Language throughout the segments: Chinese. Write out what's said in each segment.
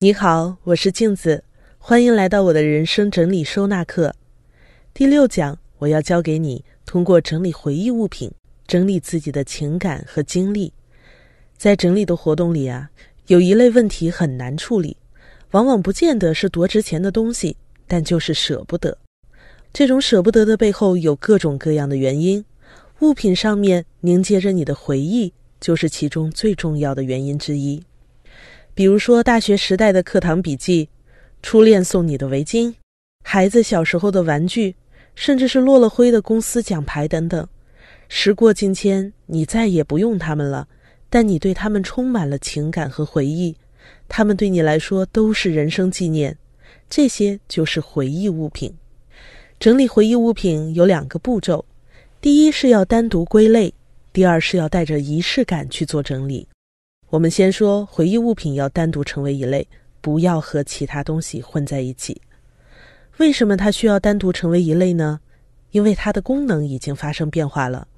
你好，我是镜子，欢迎来到我的人生整理收纳课。第六讲，我要教给你通过整理回忆物品，整理自己的情感和经历。在整理的活动里啊，有一类问题很难处理，往往不见得是多值钱的东西，但就是舍不得。这种舍不得的背后有各种各样的原因，物品上面凝结着你的回忆，就是其中最重要的原因之一。比如说，大学时代的课堂笔记，初恋送你的围巾，孩子小时候的玩具，甚至是落了灰的公司奖牌等等。时过境迁，你再也不用它们了，但你对他们充满了情感和回忆，他们对你来说都是人生纪念。这些就是回忆物品。整理回忆物品有两个步骤：第一是要单独归类，第二是要带着仪式感去做整理。我们先说回忆物品要单独成为一类，不要和其他东西混在一起。为什么它需要单独成为一类呢？因为它的功能已经发生变化了。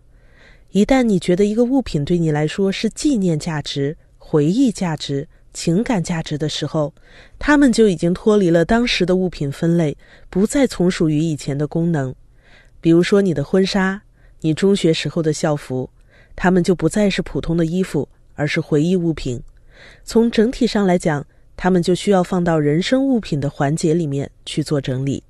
一旦你觉得一个物品对你来说是纪念价值、回忆价值、情感价值的时候，它们就已经脱离了当时的物品分类，不再从属于以前的功能。比如说你的婚纱、你中学时候的校服，它们就不再是普通的衣服。而是回忆物品，从整体上来讲，他们就需要放到人生物品的环节里面去做整理。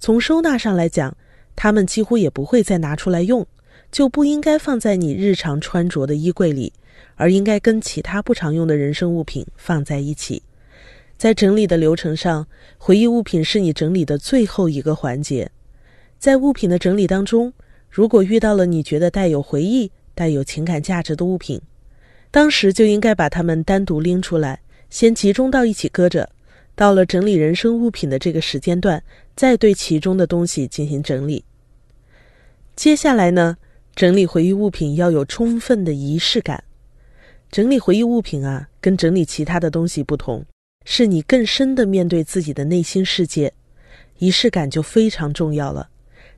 从收纳上来讲，他们几乎也不会再拿出来用，就不应该放在你日常穿着的衣柜里，而应该跟其他不常用的人生物品放在一起。在整理的流程上，回忆物品是你整理的最后一个环节。在物品的整理当中，如果遇到了你觉得带有回忆、带有情感价值的物品，当时就应该把它们单独拎出来，先集中到一起搁着。到了整理人生物品的这个时间段，再对其中的东西进行整理。接下来呢，整理回忆物品要有充分的仪式感。整理回忆物品啊，跟整理其他的东西不同，是你更深的面对自己的内心世界，仪式感就非常重要了。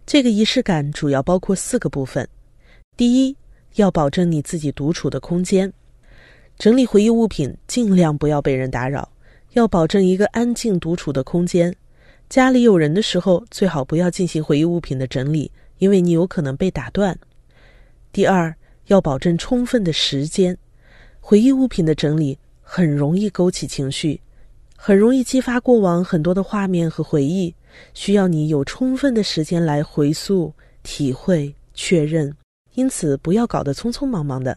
这个仪式感主要包括四个部分：第一，要保证你自己独处的空间。整理回忆物品，尽量不要被人打扰，要保证一个安静独处的空间。家里有人的时候，最好不要进行回忆物品的整理，因为你有可能被打断。第二，要保证充分的时间。回忆物品的整理很容易勾起情绪，很容易激发过往很多的画面和回忆，需要你有充分的时间来回溯、体会、确认。因此，不要搞得匆匆忙忙的。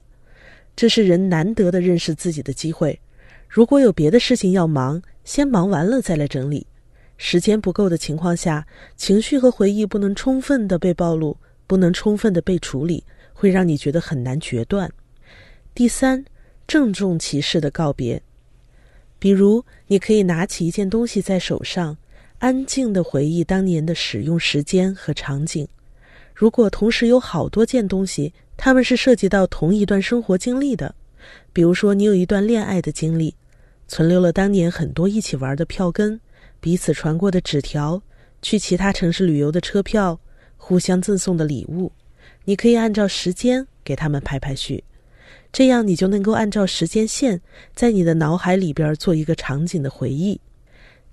这是人难得的认识自己的机会。如果有别的事情要忙，先忙完了再来整理。时间不够的情况下，情绪和回忆不能充分的被暴露，不能充分的被处理，会让你觉得很难决断。第三，郑重其事的告别。比如，你可以拿起一件东西在手上，安静的回忆当年的使用时间和场景。如果同时有好多件东西，他们是涉及到同一段生活经历的，比如说你有一段恋爱的经历，存留了当年很多一起玩的票根，彼此传过的纸条，去其他城市旅游的车票，互相赠送的礼物，你可以按照时间给他们排排序，这样你就能够按照时间线在你的脑海里边做一个场景的回忆。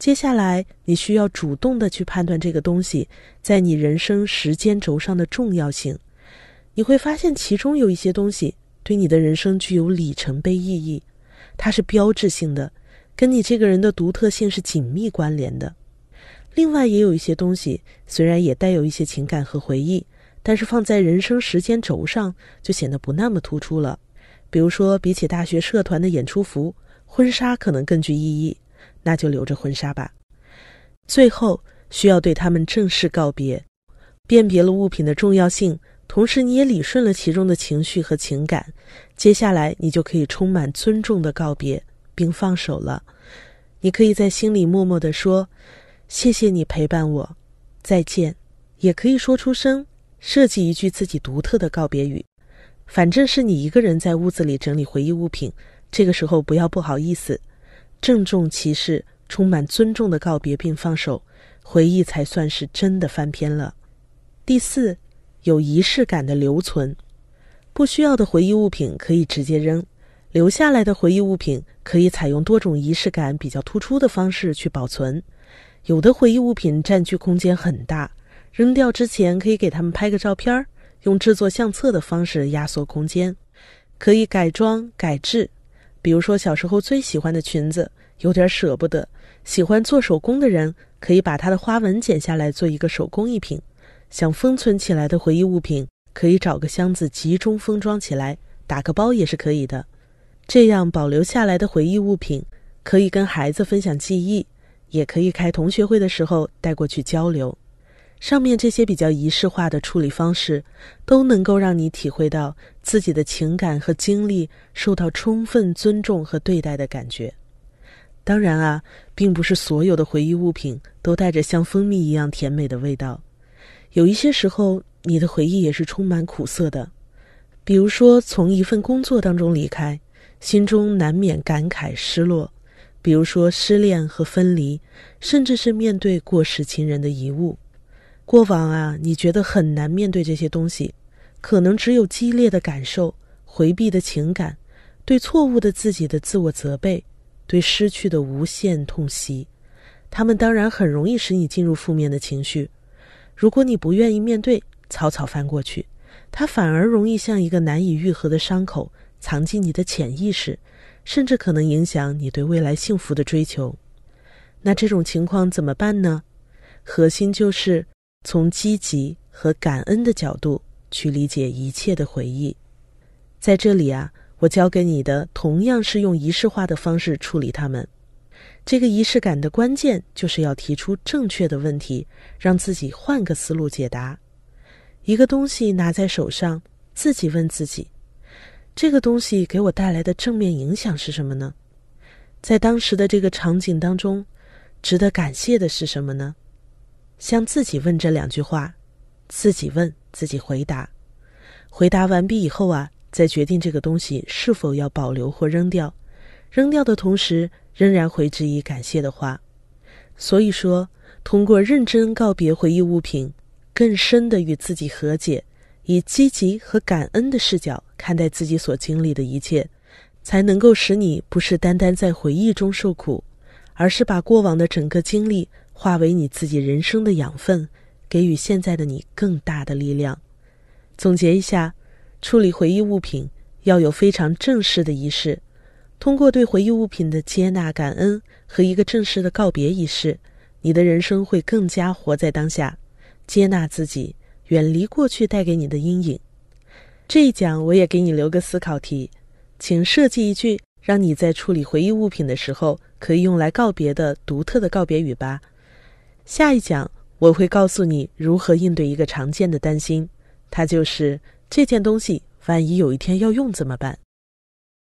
接下来你需要主动的去判断这个东西在你人生时间轴上的重要性。你会发现，其中有一些东西对你的人生具有里程碑意义，它是标志性的，跟你这个人的独特性是紧密关联的。另外，也有一些东西，虽然也带有一些情感和回忆，但是放在人生时间轴上就显得不那么突出了。比如说，比起大学社团的演出服，婚纱可能更具意义，那就留着婚纱吧。最后，需要对他们正式告别，辨别了物品的重要性。同时，你也理顺了其中的情绪和情感，接下来你就可以充满尊重的告别，并放手了。你可以在心里默默地说：“谢谢你陪伴我，再见。”也可以说出声，设计一句自己独特的告别语。反正是你一个人在屋子里整理回忆物品，这个时候不要不好意思，郑重其事、充满尊重的告别并放手，回忆才算是真的翻篇了。第四。有仪式感的留存，不需要的回忆物品可以直接扔，留下来的回忆物品可以采用多种仪式感比较突出的方式去保存。有的回忆物品占据空间很大，扔掉之前可以给他们拍个照片儿，用制作相册的方式压缩空间。可以改装改制，比如说小时候最喜欢的裙子，有点舍不得。喜欢做手工的人可以把它的花纹剪下来做一个手工艺品。想封存起来的回忆物品，可以找个箱子集中封装起来，打个包也是可以的。这样保留下来的回忆物品，可以跟孩子分享记忆，也可以开同学会的时候带过去交流。上面这些比较仪式化的处理方式，都能够让你体会到自己的情感和经历受到充分尊重和对待的感觉。当然啊，并不是所有的回忆物品都带着像蜂蜜一样甜美的味道，有一些时候，你的回忆也是充满苦涩的。比如说，从一份工作当中离开。心中难免感慨失落，比如说失恋和分离，甚至是面对过世亲人的遗物。过往啊，你觉得很难面对这些东西，可能只有激烈的感受、回避的情感、对错误的自己的自我责备、对失去的无限痛惜。他们当然很容易使你进入负面的情绪。如果你不愿意面对，草草翻过去，它反而容易像一个难以愈合的伤口。藏进你的潜意识，甚至可能影响你对未来幸福的追求。那这种情况怎么办呢？核心就是从积极和感恩的角度去理解一切的回忆。在这里啊，我教给你的同样是用仪式化的方式处理它们。这个仪式感的关键就是要提出正确的问题，让自己换个思路解答。一个东西拿在手上，自己问自己。这个东西给我带来的正面影响是什么呢？在当时的这个场景当中，值得感谢的是什么呢？向自己问这两句话，自己问自己回答，回答完毕以后啊，再决定这个东西是否要保留或扔掉。扔掉的同时，仍然回之以感谢的话。所以说，通过认真告别回忆物品，更深的与自己和解。以积极和感恩的视角看待自己所经历的一切，才能够使你不是单单在回忆中受苦，而是把过往的整个经历化为你自己人生的养分，给予现在的你更大的力量。总结一下，处理回忆物品要有非常正式的仪式，通过对回忆物品的接纳、感恩和一个正式的告别仪式，你的人生会更加活在当下，接纳自己。远离过去带给你的阴影。这一讲我也给你留个思考题，请设计一句让你在处理回忆物品的时候可以用来告别的独特的告别语吧。下一讲我会告诉你如何应对一个常见的担心，它就是这件东西万一有一天要用怎么办。